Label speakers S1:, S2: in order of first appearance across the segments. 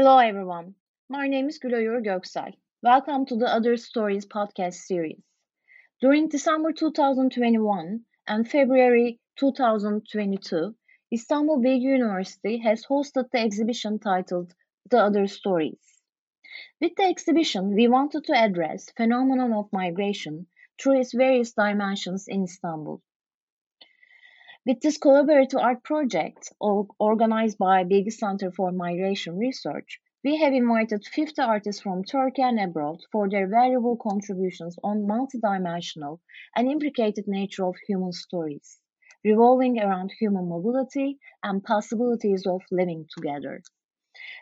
S1: Hello, everyone. My name is Gülay Uğur Göksel. Welcome to the Other Stories podcast series. During December 2021 and February 2022, Istanbul Bilgi University has hosted the exhibition titled The Other Stories. With the exhibition, we wanted to address phenomenon of migration through its various dimensions in Istanbul. With this collaborative art project organized by Bilgi Center for Migration Research, we have invited 50 artists from Turkey and abroad for their valuable contributions on multidimensional and implicated nature of human stories, revolving around human mobility and possibilities of living together.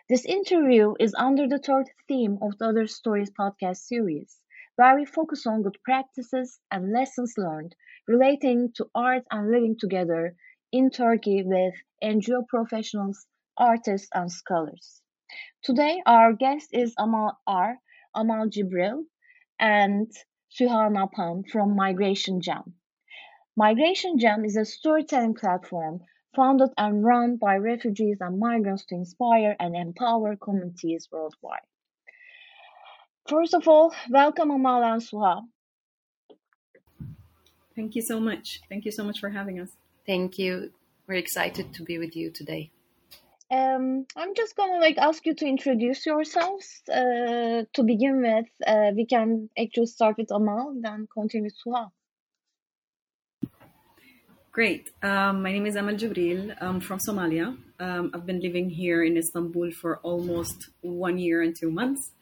S1: This interview is under the third theme of the Other Stories podcast series, where we focus on good practices and lessons learned relating to art and living together in Turkey with NGO professionals, artists, and scholars. Today, our guest is Amal R, Amal Jibril, and Suha Nabhan from Migration Jam. Migration Jam is a storytelling platform founded and run by refugees and migrants to inspire and empower communities worldwide. First of all, welcome Amal and Suha.
S2: Thank you so much. Thank you so much for having us.
S3: Thank you. We're excited to be with you today.
S1: Um, I'm just gonna like ask you to introduce yourselves. Uh, to begin with, uh, we can actually start with Amal, then continue with Suha.
S2: Great. Um, my name is Amal Jibril. I'm from Somalia. Um, I've been living here in Istanbul for almost one year and two months.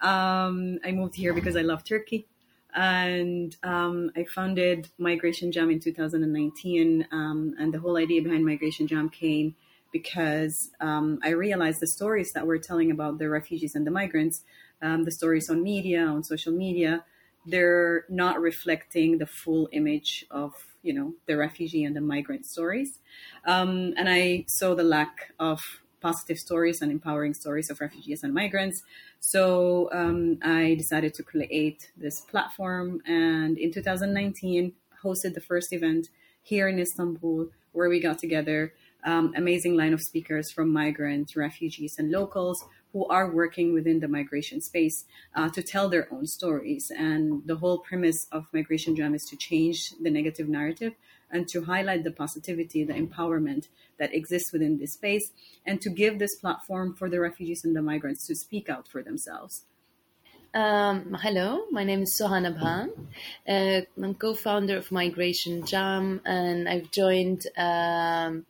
S2: Um, I moved here because I love Turkey. And um, I founded Migration Jam in 2019. Um, and the whole idea behind Migration Jam came because um, I realized the stories that we're telling about the refugees and the migrants, the stories on media, on social media, they're not reflecting the full image of you know the refugee and the migrant stories. Um, and i saw the lack of positive stories and empowering stories of refugees and migrants. So um, i decided to create this platform and in 2019 hosted the first event here in istanbul where we got together um, amazing line of speakers from migrants refugees and locals who are working within the migration space uh, to tell their own stories. And the whole premise of Migration Jam is to change the negative narrative and to highlight the positivity, the empowerment that exists within this space, and to give this platform for the refugees and the migrants to speak out for themselves.
S3: Um, hello, my name is Suha Nabhan. Uh, I'm co-founder of Migration Jam, and I've joined um,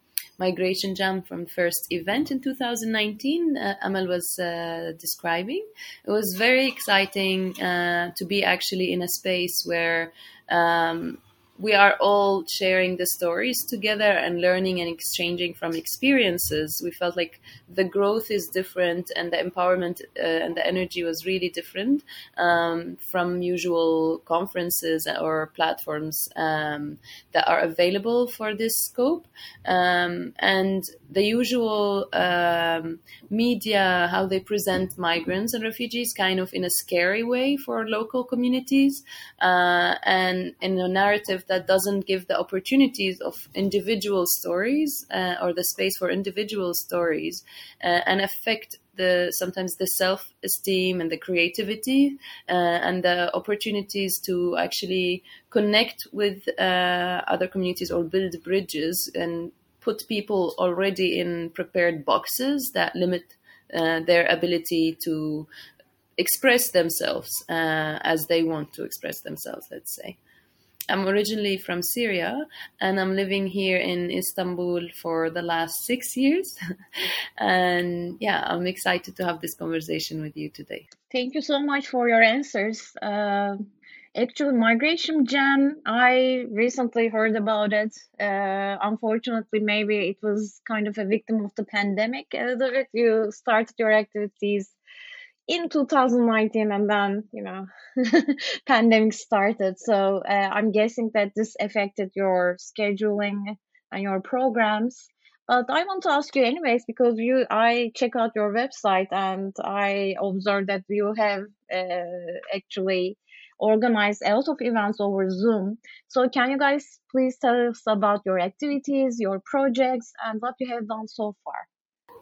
S3: Migration Jam from first event in 2019 uh, Amal was uh, describing. It was very exciting uh, to be actually in a space where um, we are all sharing the stories together and learning and exchanging from experiences. We felt like the growth is different and the empowerment uh, and the energy was really different um, from usual conferences or platforms um, that are available for this scope. Um, and the usual um, media, how they present migrants and refugees, kind of in a scary way for local communities, uh, and in a narrative that doesn't give the opportunities of individual stories uh, or the space for individual stories uh, and affect the sometimes the self esteem and the creativity uh, and the opportunities to actually connect with uh, other communities or build bridges and put people already in prepared boxes that limit uh, their ability to express themselves uh, as they want to express themselves, let's say. I'm originally from Syria and I'm living here in Istanbul for the last six years. and yeah, I'm excited to have this conversation with you today.
S1: Thank you so much for your answers. Uh, actually, Migration Jam, I recently heard about it. Uh, unfortunately, maybe it was kind of a victim of the pandemic. As you started your activities in 2019 and then you know pandemic started. So uh, i'm guessing that this affected your scheduling and your programs. But i want to ask you anyways because you i check out your website and i observed that you have uh, actually organized a lot of events over zoom. So can you guys please tell us about your activities your projects and what you have done so far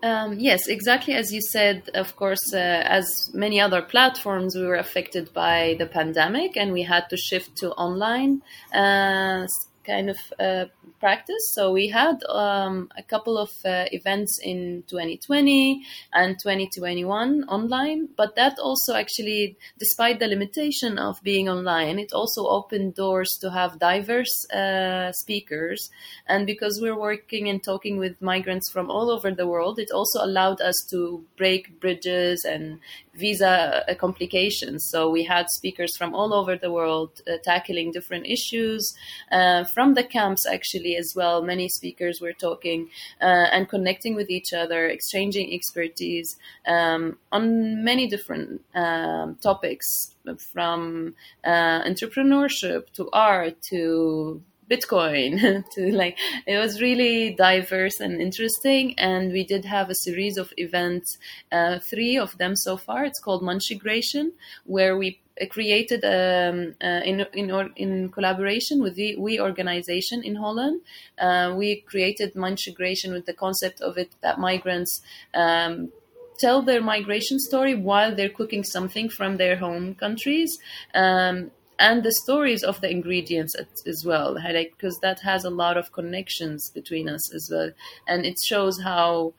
S3: Um, yes, exactly as you said. Of course, uh, as many other platforms, we were affected by the pandemic, and we had to shift to online uh, kind of uh, practice. So we had um, a couple of uh, events in 2020 and 2021 online, but that also actually, despite the limitation of being online, it also opened doors to have diverse uh, speakers. And because we're working and talking with migrants from all over the world, it also allowed us to break bridges and visa uh, complications. So we had speakers from all over the world uh, tackling different issues uh, from the camps, actually, as well. Many speakers were talking uh, and connecting with each other, exchanging expertise um, on many different um, topics from uh, entrepreneurship to art to Bitcoin to like it was really diverse and interesting. And we did have a series of events, uh, three of them so far. It's called Munchigration, where we created um, uh, in in in collaboration with the We organization in Holland. Uh, we created Munchigration with the concept of it that migrants. Um, tell their migration story while they're cooking something from their home countries um, and the stories of the ingredients as well because that has a lot of connections between us as well. And it shows how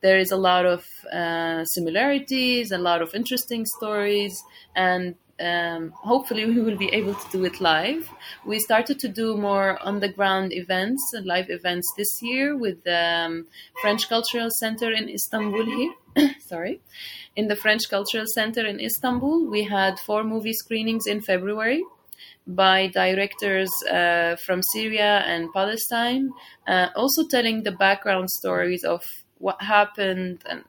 S3: there is a lot of uh, similarities a lot of interesting stories and um, hopefully we will be able to do it live. We started to do more on the ground events, and live events this year with the um, French Cultural Center in Istanbul here. Sorry. In the French Cultural Center in Istanbul, we had four movie screenings in February by directors uh, from Syria and Palestine, uh, also telling the background stories of what happened and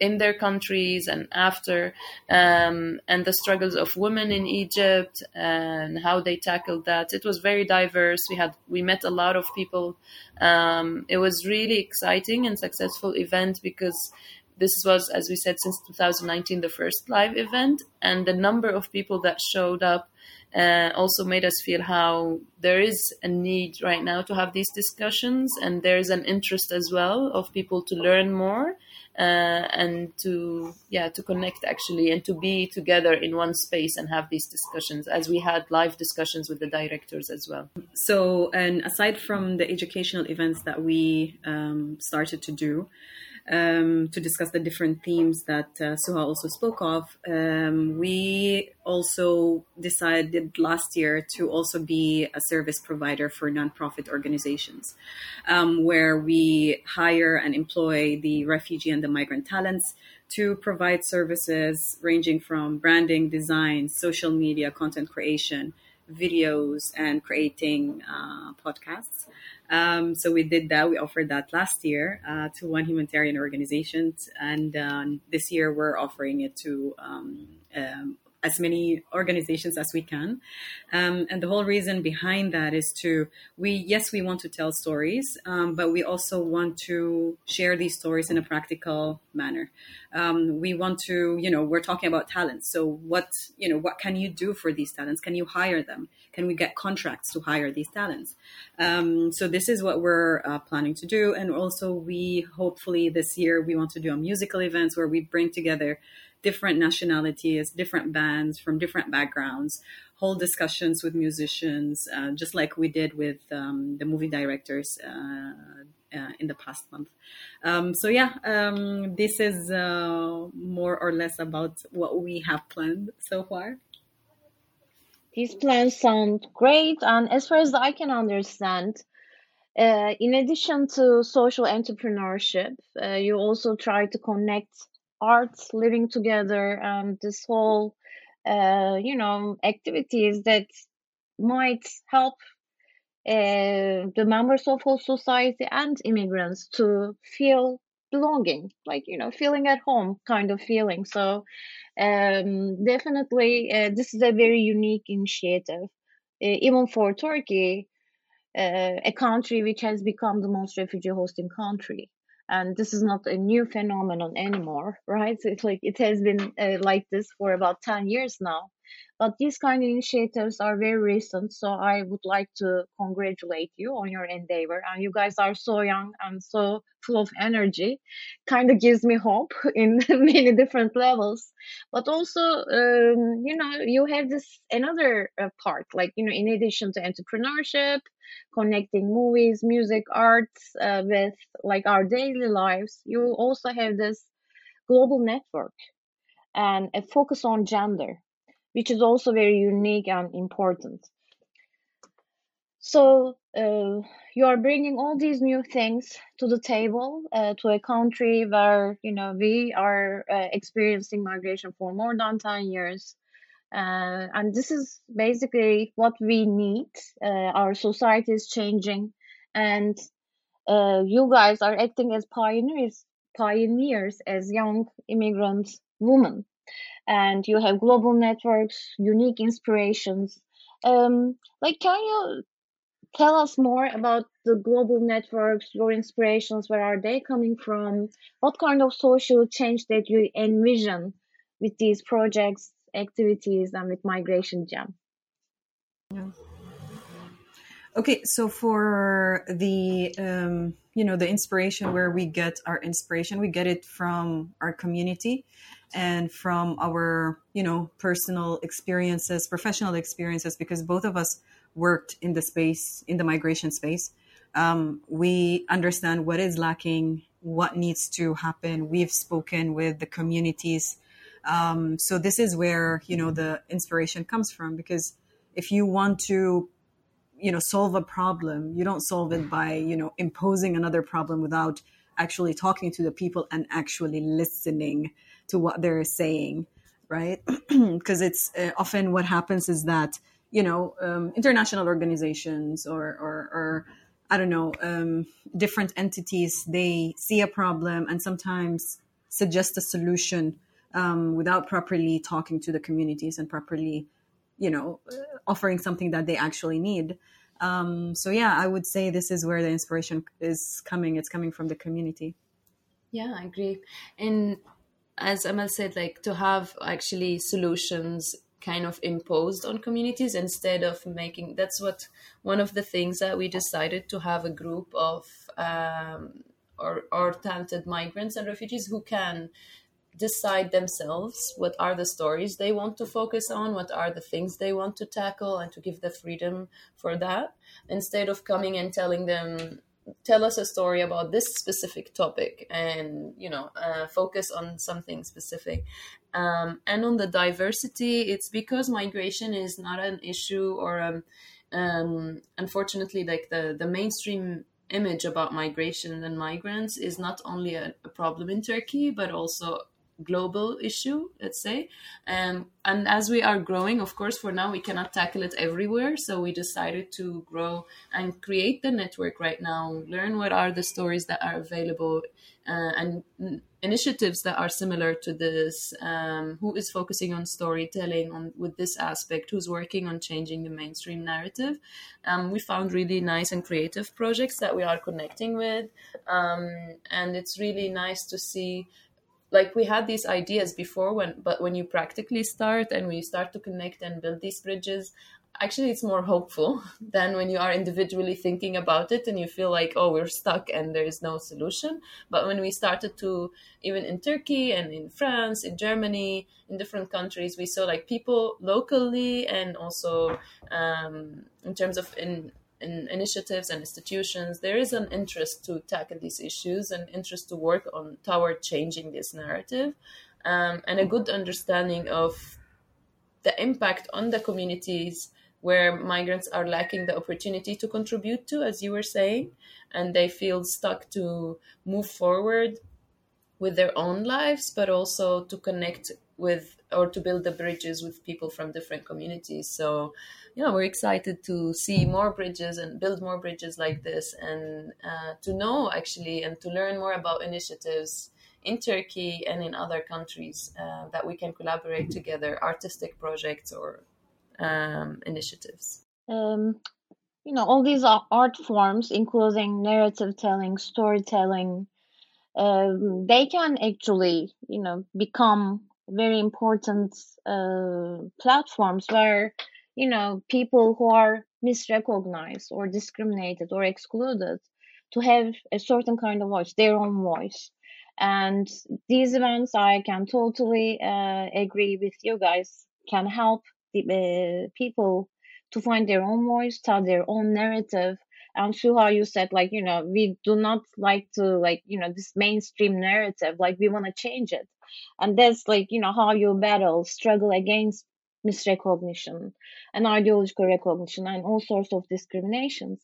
S3: in their countries and after, um, and the struggles of women in Egypt and how they tackled that. It was very diverse. We had we met a lot of people. Um, it was really exciting and successful event because this was, as we said, since 2019, the first live event, and the number of people that showed up uh, also made us feel how there is a need right now to have these discussions, and there is an interest as well of people to learn more uh, and to yeah to connect actually and to be together in one space and have these discussions as we had live discussions with the directors as well.
S2: So and aside from the educational events that we um, started to do um, to discuss the different themes that uh, Suha also spoke of. Um, we also decided last year to also be a service provider for nonprofit organizations, um, where we hire and employ the refugee and the migrant talents to provide services ranging from branding, design, social media, content creation, videos, and creating uh, podcasts. Um, so we did that. We offered that last year uh, to one humanitarian organizations, and um, this year we're offering it to um, um as many organizations as we can. Um, and the whole reason behind that is to we yes we want to tell stories, um, but we also want to share these stories in a practical manner. Um, we want to you know we're talking about talents. So what you know what can you do for these talents? Can you hire them? Can we get contracts to hire these talents? Um, so this is what we're uh, planning to do, and also we hopefully this year we want to do a musical events where we bring together different nationalities, different bands from different backgrounds, hold discussions with musicians, uh, just like we did with um, the movie directors uh, uh, in the past month. Um, so yeah, um, this is uh, more or less about what we have planned so far.
S1: These plans sound great, and as far as I can understand, uh, in addition to social entrepreneurship, uh, you also try to connect arts living together and this whole uh, you know activities that might help uh, the members of whole society and immigrants to feel belonging like you know feeling at home kind of feeling. So um, definitely uh, this is a very unique initiative uh, even for turkey uh, a country which has become the most refugee hosting country and this is not a new phenomenon anymore right? It's like it has been uh, like this for about 10 years now but these kind of initiatives are very recent. So I would like to congratulate you on your endeavor. And you guys are so young and so full of energy. Kind of gives me hope in many different levels. But also, um, you know, you have this another uh, part, like, you know, in addition to entrepreneurship, connecting movies, music, arts uh, with like our daily lives, you also have this global network and a focus on gender which is also very unique and important. So uh, you are bringing all these new things to the table uh, to a country where you know we are uh, experiencing migration for more than ten years, uh, and this is basically what we need. Uh, our society is changing, and uh, you guys are acting as pioneers, pioneers as young immigrant women and you have global networks, unique inspirations. Um, like, can you tell us more about the global networks, your inspirations, where are they coming from? What kind of social change that you envision with these projects, activities, and with Migration Jam?
S2: Yeah. Okay, so for the um, you know the inspiration where we get our inspiration, we get it from our community and from our you know personal experiences professional experiences because both of us worked in the space in the migration space. Um, we understand what is lacking what needs to happen. We've spoken with the communities. Um, so this is where you know the inspiration comes from because if you want to you know solve a problem you don't solve it by you know imposing another problem without actually talking to the people and actually listening to what they're saying, right? Because it's uh, often what happens is that you know um, international organizations or, or, or I don't know um, different entities they see a problem and sometimes suggest a solution um, without properly talking to the communities and properly you know offering something that they actually need. Um, so yeah, I would say this is where the inspiration is coming. It's coming from the community.
S3: Yeah, I agree. And as Amal said, like to have actually solutions kind of imposed on communities instead of making that's what one of the things that we decided to have a group of um, or, or talented migrants and refugees who can decide themselves what are the stories they want to focus on what are the things they want to tackle and to give the freedom for that instead of coming and telling them tell us a story about this specific topic and you know uh, focus on something specific. Um, and on the diversity it's because migration is not an issue or um, um, unfortunately like the the mainstream image about migration and migrants is not only a, a problem in turkey but also global issue, let's say. Um, and as we are growing, of course, for now we cannot tackle it everywhere. So we decided to grow and create the network right now, learn what are the stories that are available uh, and initiatives that are similar to this. Um, who is focusing on storytelling on with this aspect? Who's working on changing the mainstream narrative? Um, we found really nice and creative projects that we are connecting with, um, and it's really nice to see like we had these ideas before when but when you practically start and when you start to connect and build these bridges actually it's more hopeful than when you are individually thinking about it and you feel like oh we're stuck and there is no solution. But when we started to even in turkey and in france in germany in different countries we saw like people locally and also um, in terms of in in initiatives and institutions, there is an interest to tackle these issues and interest to work on toward changing this narrative, um, and a good understanding of the impact on the communities where migrants are lacking the opportunity to contribute to, as you were saying, and they feel stuck to move forward with their own lives, but also to connect with or to build the bridges with people from different communities. So yeah, we're excited to see more bridges and build more bridges like this, and uh, to know actually and to learn more about initiatives in Turkey and in other countries uh, that we can collaborate together, artistic projects or um, initiatives.
S1: Um, you know, all these art forms, including narrative telling, storytelling, um, they can actually, you know, become very important uh, platforms where you know people who are misrecognized or discriminated or excluded to have a certain kind of voice, their own voice. And these events, I can totally uh, agree with you guys, can help the, uh, people to find their own voice, tell their own narrative. And Suha, you said like, you know, we do not like to like, you know, this mainstream narrative, like we want to change it. And that's like, you know, how you battle, struggle against misrecognition and ideological recognition and all sorts of discriminations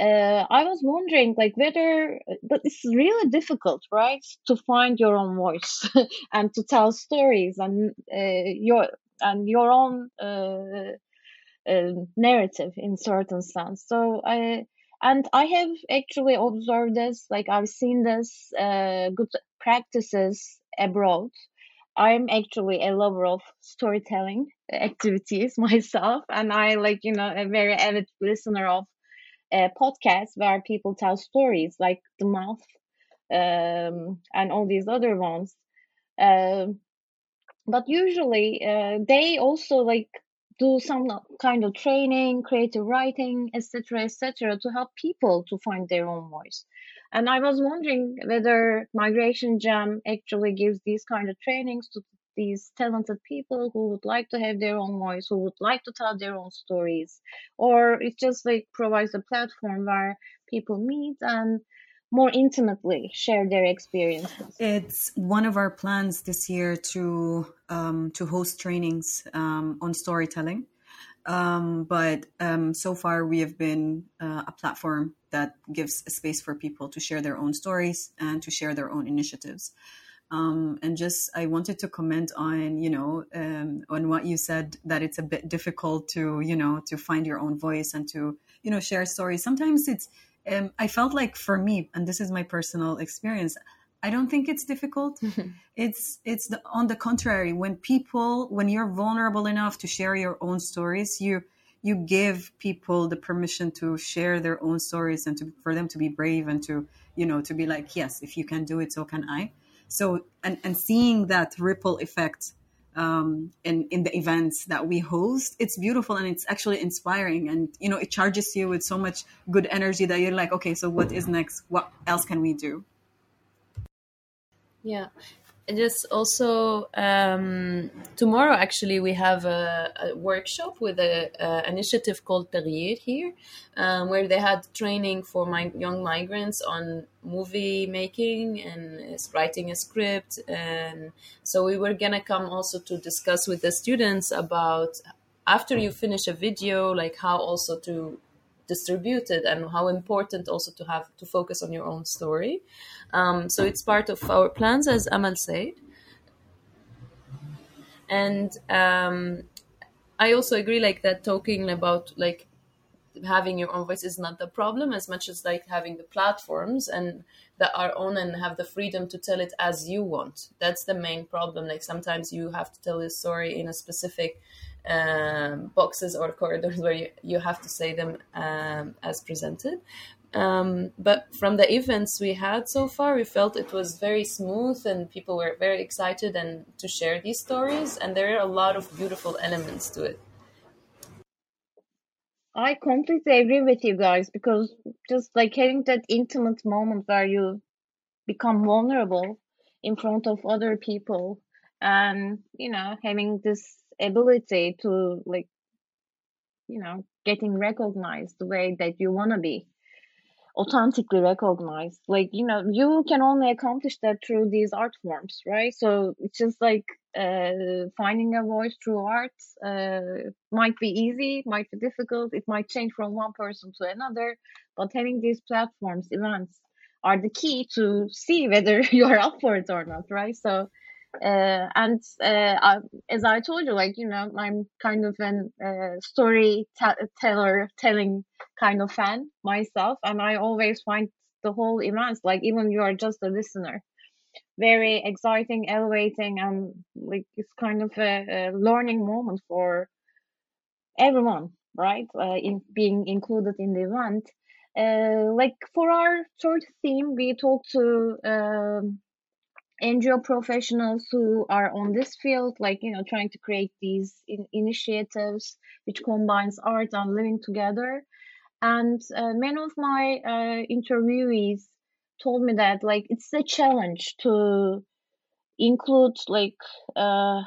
S1: uh, I was wondering, like, whether, but it's really difficult, right, to find your own voice and to tell stories and uh, your and your own uh, uh, narrative in certain sense. So I and I have actually observed this, like I've seen this uh, good practices abroad. I'm actually a lover of storytelling activities myself, and I like you know a very avid listener of uh, podcasts where people tell stories like the Moth um, and all these other ones. Um, but usually uh, they also like do some kind of training creative writing etc etc to help people to find their own voice and i was wondering whether migration jam actually gives these kind of trainings to these talented people who would like to have their own voice, who would like to tell their own stories, or it just like provides a platform where people meet and more intimately share their experiences.
S2: It's one of our plans this year to um, to host trainings um, on storytelling. Um, but um, so far, we have been uh, a platform that gives a space for people to share their own stories and to share their own initiatives. Um, and just I wanted to comment on you know um, on what you said that it's a bit difficult to you know to find your own voice and to you know share stories. Sometimes it's um, I felt like for me, and this is my personal experience. I don't think it's difficult. it's it's the, on the contrary. When people, when you're vulnerable enough to share your own stories, you you give people the permission to share their own stories and to, for them to be brave and to you know to be like, yes, if you can do it, so can I so and, and seeing that ripple effect um, in in the events that we host it's beautiful and it's actually inspiring and you know it charges you with so much good energy that you're like okay so what is next what else can we do
S3: yeah. Just also um, tomorrow actually we have a, a workshop with an initiative called Perrier here um, where they had training for my young migrants on movie making and writing a script. And so we were gonna come also to discuss with the students about after you finish a video like how also to distribute it and how important also to have to focus on your own story um, so it's part of our plans, as Amal said. And um, I also agree, like that, talking about like having your own voice is not the problem as much as like having the platforms and that are own and have the freedom to tell it as you want. That's the main problem. Like sometimes you have to tell a story in a specific um, boxes or corridors where you, you have to say them um, as presented. Um, but from the events we had so far, we felt it was very smooth and people were very excited and to share these stories. And there are a lot of beautiful elements to it.
S1: I completely agree with you guys because just like having that intimate moment where you become vulnerable in front of other people and, you know, having this ability to like, you know, getting recognized the way that you want to be authentically recognized. Like you know you can only accomplish that through these art forms right? So it's just like uh, finding a voice through art uh, might be easy might be difficult. It might change from one person to another but having these platforms events are the key to see whether you're up for it or not right? So uh, and uh, I, as I told you, like you know, I'm kind of an uh, storyteller, telling kind of fan myself, and I always find the whole events, like even you are just a listener, very exciting, elevating, and like it's kind of a, a learning moment for everyone, right? Uh, in being included in the event. Uh, like for our third theme, we talked to. Um, NGO professionals who are on this field, like you know, trying to create these in initiatives which combines art and living together. And uh, many of my uh, interviewees told me that like it's a challenge to include like uh,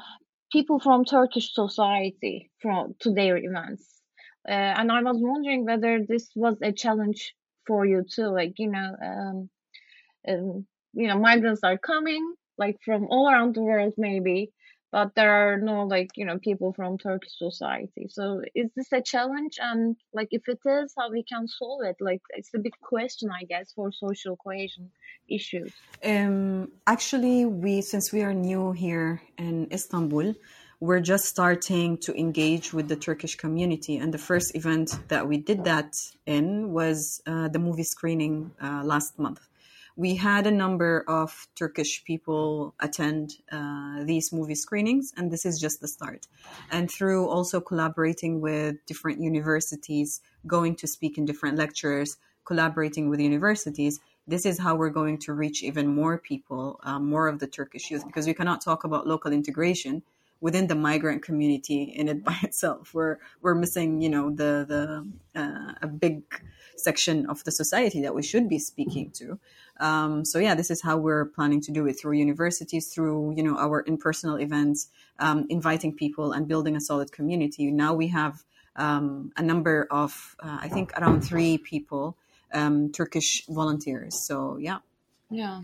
S1: people from Turkish society from to their events. Uh, and I was wondering whether this was a challenge for you too. Like you know, um, um, you know, migrants are coming like from all around the world, maybe, but there are no like you know people from Turkish society. So is this a challenge? And like if it is, how we can solve it? Like it's a big question, I guess, for social cohesion issues.
S2: Um, actually, we since we are new here in Istanbul, we're just starting to engage with the Turkish community. And the first event that we did that in was uh, the movie screening uh, last month we had a number of Turkish people attend uh, these movie screenings, and this is just the start. And through also collaborating with different universities, going to speak in different lectures, collaborating with universities, this is how we're going to reach even more people, uh, more of the Turkish youth, because we cannot talk about local integration within the migrant community in it by itself. We're we're missing, you know, the the uh, a big section of the society that we should be speaking to. Um, so yeah, this is how we're planning to do it through universities, through you know our in-personal events, um, inviting people and building a solid community. Now we have um, a number of, uh, I think, around three people, um, Turkish volunteers. So yeah,
S3: yeah,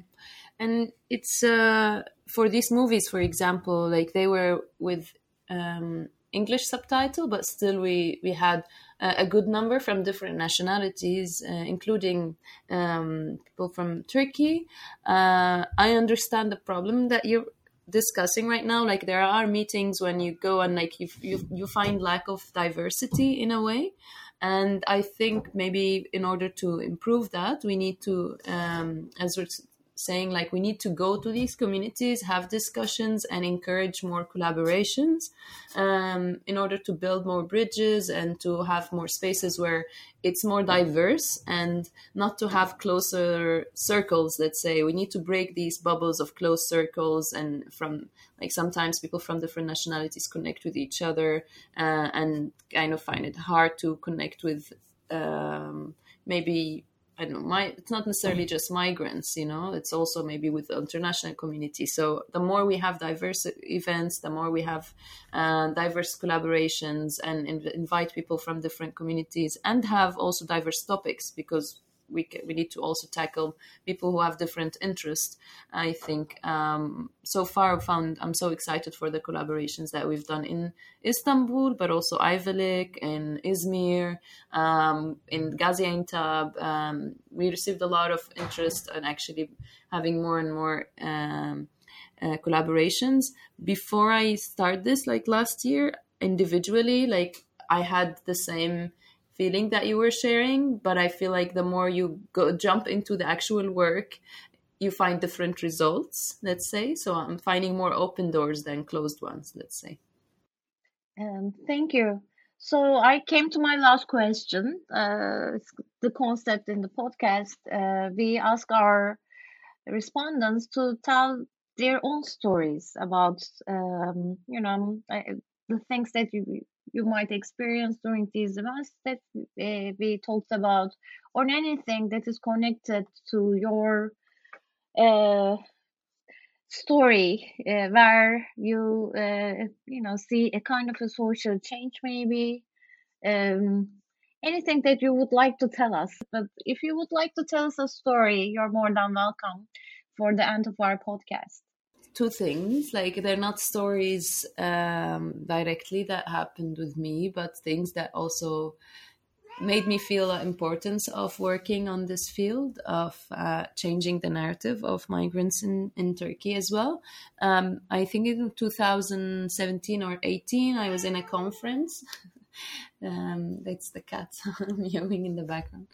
S3: and it's uh, for these movies, for example, like they were with um, English subtitle, but still we we had a good number from different nationalities, uh, including um, people from Turkey. Uh, I understand the problem that you're discussing right now. Like there are meetings when you go and like you you, you find lack of diversity in a way. And I think maybe in order to improve that, we need to, um, as saying like we need to go to these communities, have discussions, and encourage more collaborations um, in order to build more bridges and to have more spaces where it's more diverse and not to have closer circles. Let's say we need to break these bubbles of close circles and from like sometimes people from different nationalities connect with each other uh, and kind of find it hard to connect with um, maybe I don't know, my, it's not necessarily just migrants, you know, it's also maybe with the international community. So the more we have diverse events, the more we have uh, diverse collaborations and inv- invite people from different communities and have also diverse topics because we can, we need to also tackle people who have different interests. I think um, so far I found I'm so excited for the collaborations that we've done in Istanbul, but also Ayvalık in Izmir, um, in Gaziantep. Um, we received a lot of interest and in actually having more and more. Um, uh, collaborations before I start this, like last year, individually, like I had the same feeling that you were sharing but i feel like the more you go jump into the actual work you find different results let's say. So i'm finding more open doors than closed ones let's say.
S1: Um, thank you. So i came to my last question. Uh, the concept in the podcast. Uh, we ask our respondents to tell their own stories about um, you know the things that you you might experience during these events that uh, we talked about, or anything that is connected to your uh, story, uh, where you you know see a kind of a social change, maybe. Um, anything that you would like to tell us. But if you would like to tell us a story, you're more than welcome for the end of our podcast
S3: two things like they're not stories um, directly that happened with me but things that also made me feel the importance of working on this field of uh, changing the narrative of migrants in, in Turkey as well. Um, I think in 2017 or 18, I was in a conference um, that's the cat mewing in the background.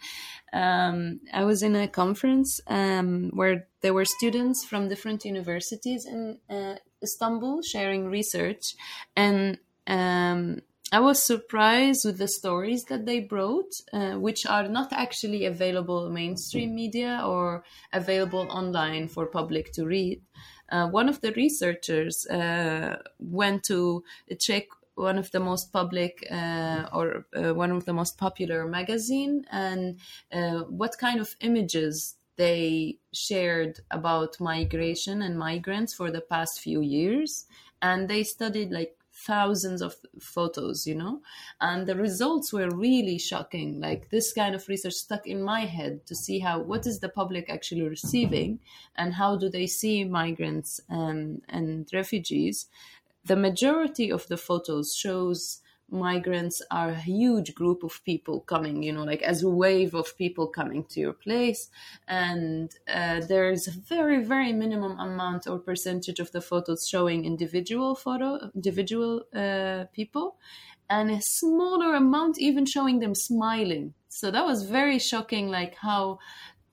S3: Um, I was in a conference um, where there were students from different universities in uh, Istanbul sharing research, and um, I was surprised with the stories that they brought, uh, which are not actually available mainstream media or available online for public to read. Uh, one of the researchers uh, went to check one of the most public uh, or uh, one of the most popular magazine. And uh, what kind of images they shared about migration and migrants for the past few years. And they studied like thousands of photos you know? And the results were really shocking. Like this kind of research stuck in my head to see how what is the public actually receiving and how do they see migrants and and refugees the majority of the photos shows migrants are a huge group of people coming you know like as a wave of people coming to your place. And uh, there's a very very minimum amount or percentage of the photos showing individual photo individual uh, people and a smaller amount even showing them smiling. So that was very shocking like how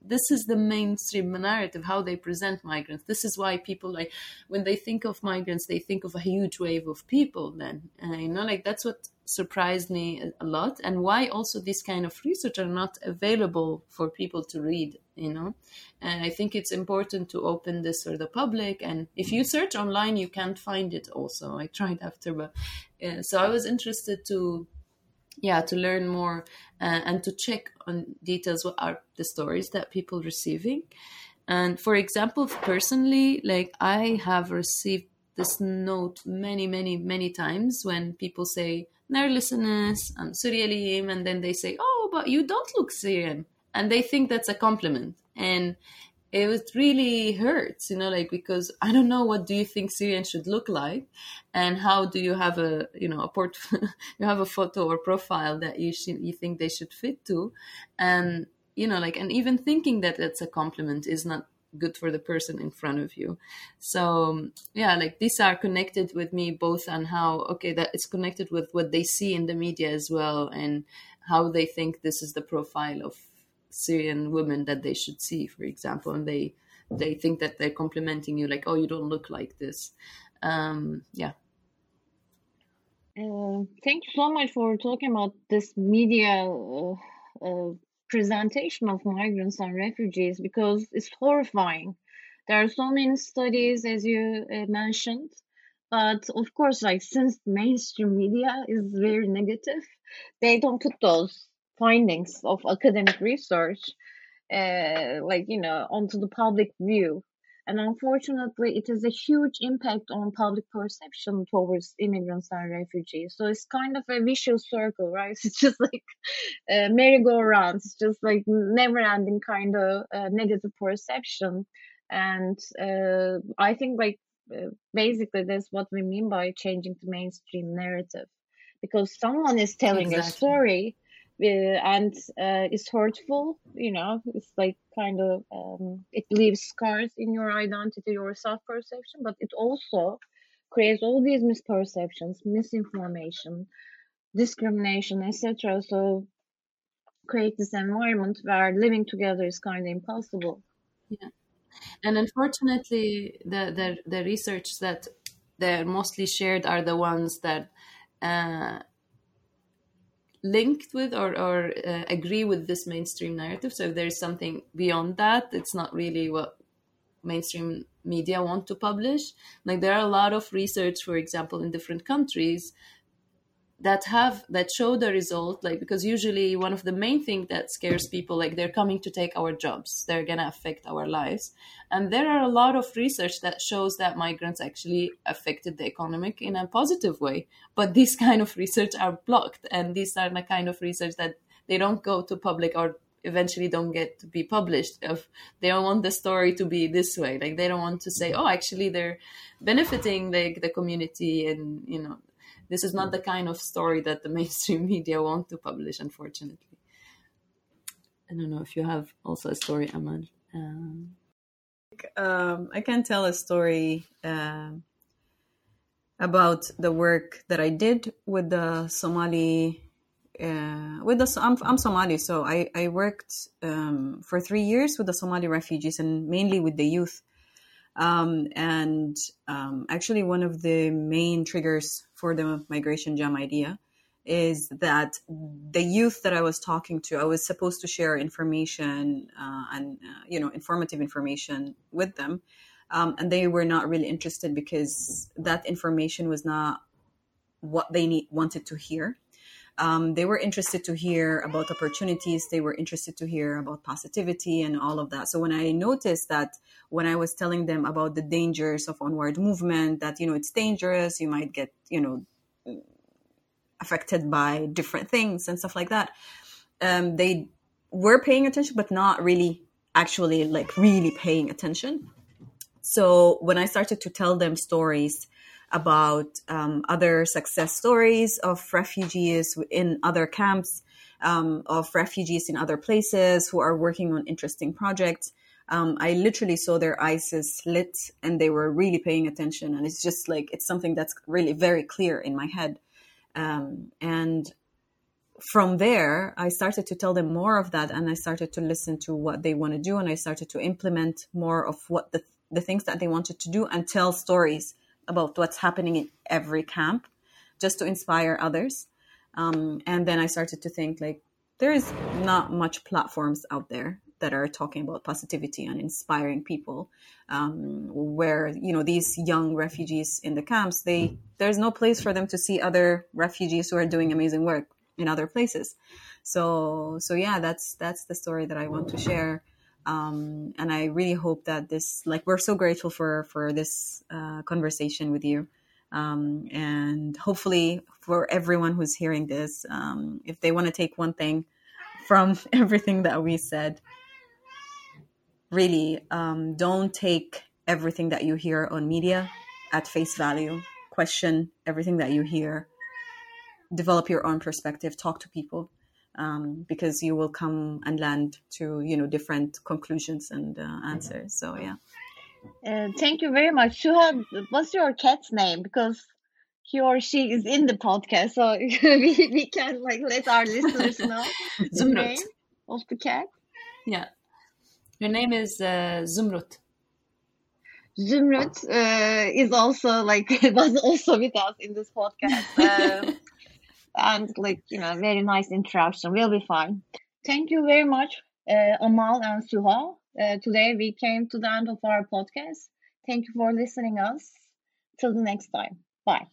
S3: this is the mainstream narrative how they present migrants. This is why people like when they think of migrants they think of a huge wave of people then uh, you know like that's what surprised me a lot. And why also this kind of research are not available for people to read you know? And i think it's important to open this for the public. And if you search online you can't find it also. I tried after but uh, so i was interested to yeah to learn more uh, and to check on details what are the stories that people receiving. And for example personally like i have received this note many many many times when people say "Nar listeners i'm and then they say oh but you don't look syrian and they think that's a compliment. And it was really hurts, you know, like because I don't know what do you think Syrian should look like, and how do you have a you know a port you have a photo or profile that you you think they should fit to, and you know like and even thinking that it's a compliment is not good for the person in front of you. So yeah, like these are connected with me both on how okay that it's connected with what they see in the media as well and how they think this is the profile of Syrian women that they should see, for example, and they they think that they're complimenting you, like, "Oh, you don't look like this." Um, yeah.
S1: Uh, thank you so much for talking about this media uh, uh, presentation of migrants and refugees because it's horrifying. There are so many studies, as you uh, mentioned, but of course, like since mainstream media is very negative, they don't put those findings of academic research uh, like you know onto the public view. And unfortunately it has a huge impact on public perception towards immigrants and refugees. So it's kind of a vicious circle right? It's just like a merry-go-round it's just like never ending kind of uh, negative perception. And uh, i think like uh, basically that's what we mean by changing the mainstream narrative. Because someone is telling exactly. a story uh, and uh, it's hurtful you know it's like kind of um, it leaves scars in your identity or self-perception but it also creates all these misperceptions misinformation discrimination etc so create this environment where living together is kind of impossible.
S3: Yeah. And unfortunately the the, the research that they're mostly shared are the ones that uh, linked with or, or uh, agree with this mainstream narrative. So if there's something beyond that, it's not really what mainstream media want to publish. Like there are a lot of research, for example, in different countries that have that show the result like because usually one of the main thing that scares people like they're coming to take our jobs. They're going to affect our lives. And there are a lot of research that shows that migrants actually affected the economic in a positive way. But these kind of research are blocked and these are the kind of research that they don't go to public or eventually don't get to be published if they don't want the story to be this way. Like they don't want to say oh actually they're benefiting the, the community and you know this is not the kind of story that the mainstream media want to publish, unfortunately. I don't know if you have also a story, Amal. Um,
S2: um, I can tell a story uh, about the work that I did with the Somali. Uh, with the I'm, I'm Somali, so I I worked um, for three years with the Somali refugees and mainly with the youth um, and um, actually, one of the main triggers for the migration jam idea is that the youth that I was talking to, I was supposed to share information uh, and uh, you know informative information with them, um, and they were not really interested because that information was not what they need, wanted to hear. Um, they were interested to hear about opportunities. They were interested to hear about positivity and all of that. So when I noticed that when I was telling them about the dangers of onward movement, that you know it's dangerous, you might get you know affected by different things and stuff like that. Um, they were paying attention, but not really actually like really paying attention. So when I started to tell them stories about um, other success stories of refugees in other camps, um, of refugees in other places who are working on interesting projects, um, I literally saw their eyes lit and they were really paying attention. And it's just like, it's something that's really very clear in my head. Um, and from there, I started to tell them more of that, and I started to listen to what they want to do, and I started to implement more of what the the things that they wanted to do, and tell stories about what's happening in every camp, just to inspire others. Um, and then I started to think like there is not much platforms out there that are talking about positivity and inspiring people. Um, where you know these young refugees in the camps they there's no place for them to see other refugees who are doing amazing work in other places. So so yeah that's that's the story that i want to share um, and i really hope that this like we're so grateful for for this uh, conversation with you um, and hopefully for everyone who's hearing this um, if they want to take one thing from everything that we said really um, don't take everything that you hear on media at face value. Question everything that you hear. Develop your own perspective. Talk to people um, because you will come and land to you know different conclusions and uh, answers. So yeah.
S1: Uh, thank you very much. Suha, what's your cat's name? Because he or she is in the podcast, so we, we can like let our listeners know the name of the cat.
S3: Yeah, her name is uh, Zumrut.
S1: Zumrut uh, is also like was also with us in this podcast, um, and like you know, very nice introduction. We'll be fine. Thank you very much, uh, Amal and Suha. Uh, today we came to the end of our podcast. Thank you for listening us. Till the next time. Bye.